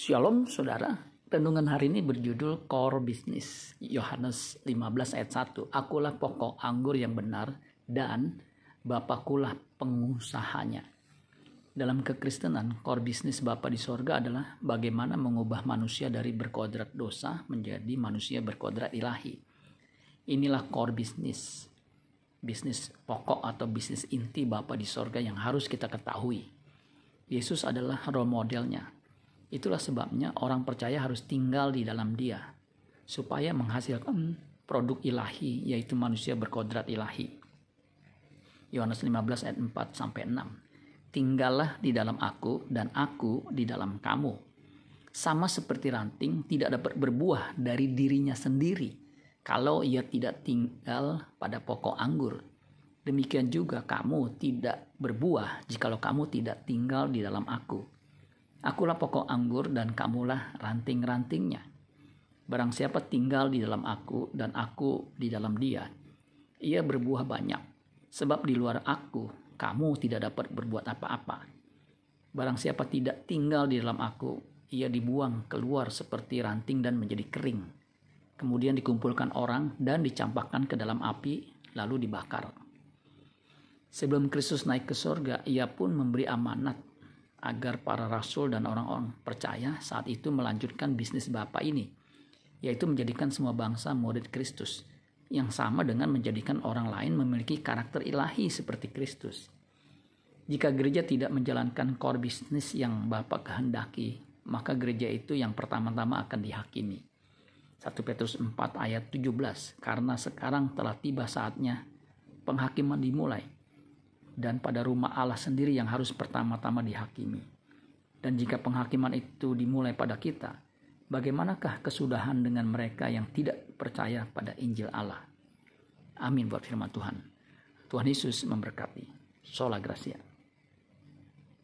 Shalom saudara, renungan hari ini berjudul Core Business. Yohanes 15 ayat 1. Akulah pokok anggur yang benar dan Bapakulah pengusahanya. Dalam kekristenan, core business Bapa di sorga adalah bagaimana mengubah manusia dari berkodrat dosa menjadi manusia berkodrat ilahi. Inilah core business. Bisnis pokok atau bisnis inti Bapa di sorga yang harus kita ketahui. Yesus adalah role modelnya, Itulah sebabnya orang percaya harus tinggal di dalam dia supaya menghasilkan produk ilahi yaitu manusia berkodrat ilahi. Yohanes 15 ayat 4 sampai 6. Tinggallah di dalam aku dan aku di dalam kamu. Sama seperti ranting tidak dapat berbuah dari dirinya sendiri kalau ia tidak tinggal pada pokok anggur. Demikian juga kamu tidak berbuah jikalau kamu tidak tinggal di dalam aku. Akulah pokok anggur dan kamulah ranting-rantingnya. Barang siapa tinggal di dalam aku dan aku di dalam dia, ia berbuah banyak. Sebab di luar aku, kamu tidak dapat berbuat apa-apa. Barang siapa tidak tinggal di dalam aku, ia dibuang keluar seperti ranting dan menjadi kering. Kemudian dikumpulkan orang dan dicampakkan ke dalam api, lalu dibakar. Sebelum Kristus naik ke sorga, ia pun memberi amanat agar para rasul dan orang-orang percaya saat itu melanjutkan bisnis Bapa ini, yaitu menjadikan semua bangsa murid Kristus, yang sama dengan menjadikan orang lain memiliki karakter ilahi seperti Kristus. Jika gereja tidak menjalankan core bisnis yang Bapa kehendaki, maka gereja itu yang pertama-tama akan dihakimi. 1 Petrus 4 ayat 17, karena sekarang telah tiba saatnya penghakiman dimulai dan pada rumah Allah sendiri yang harus pertama-tama dihakimi. Dan jika penghakiman itu dimulai pada kita, bagaimanakah kesudahan dengan mereka yang tidak percaya pada Injil Allah? Amin buat firman Tuhan. Tuhan Yesus memberkati. Sola Gracia.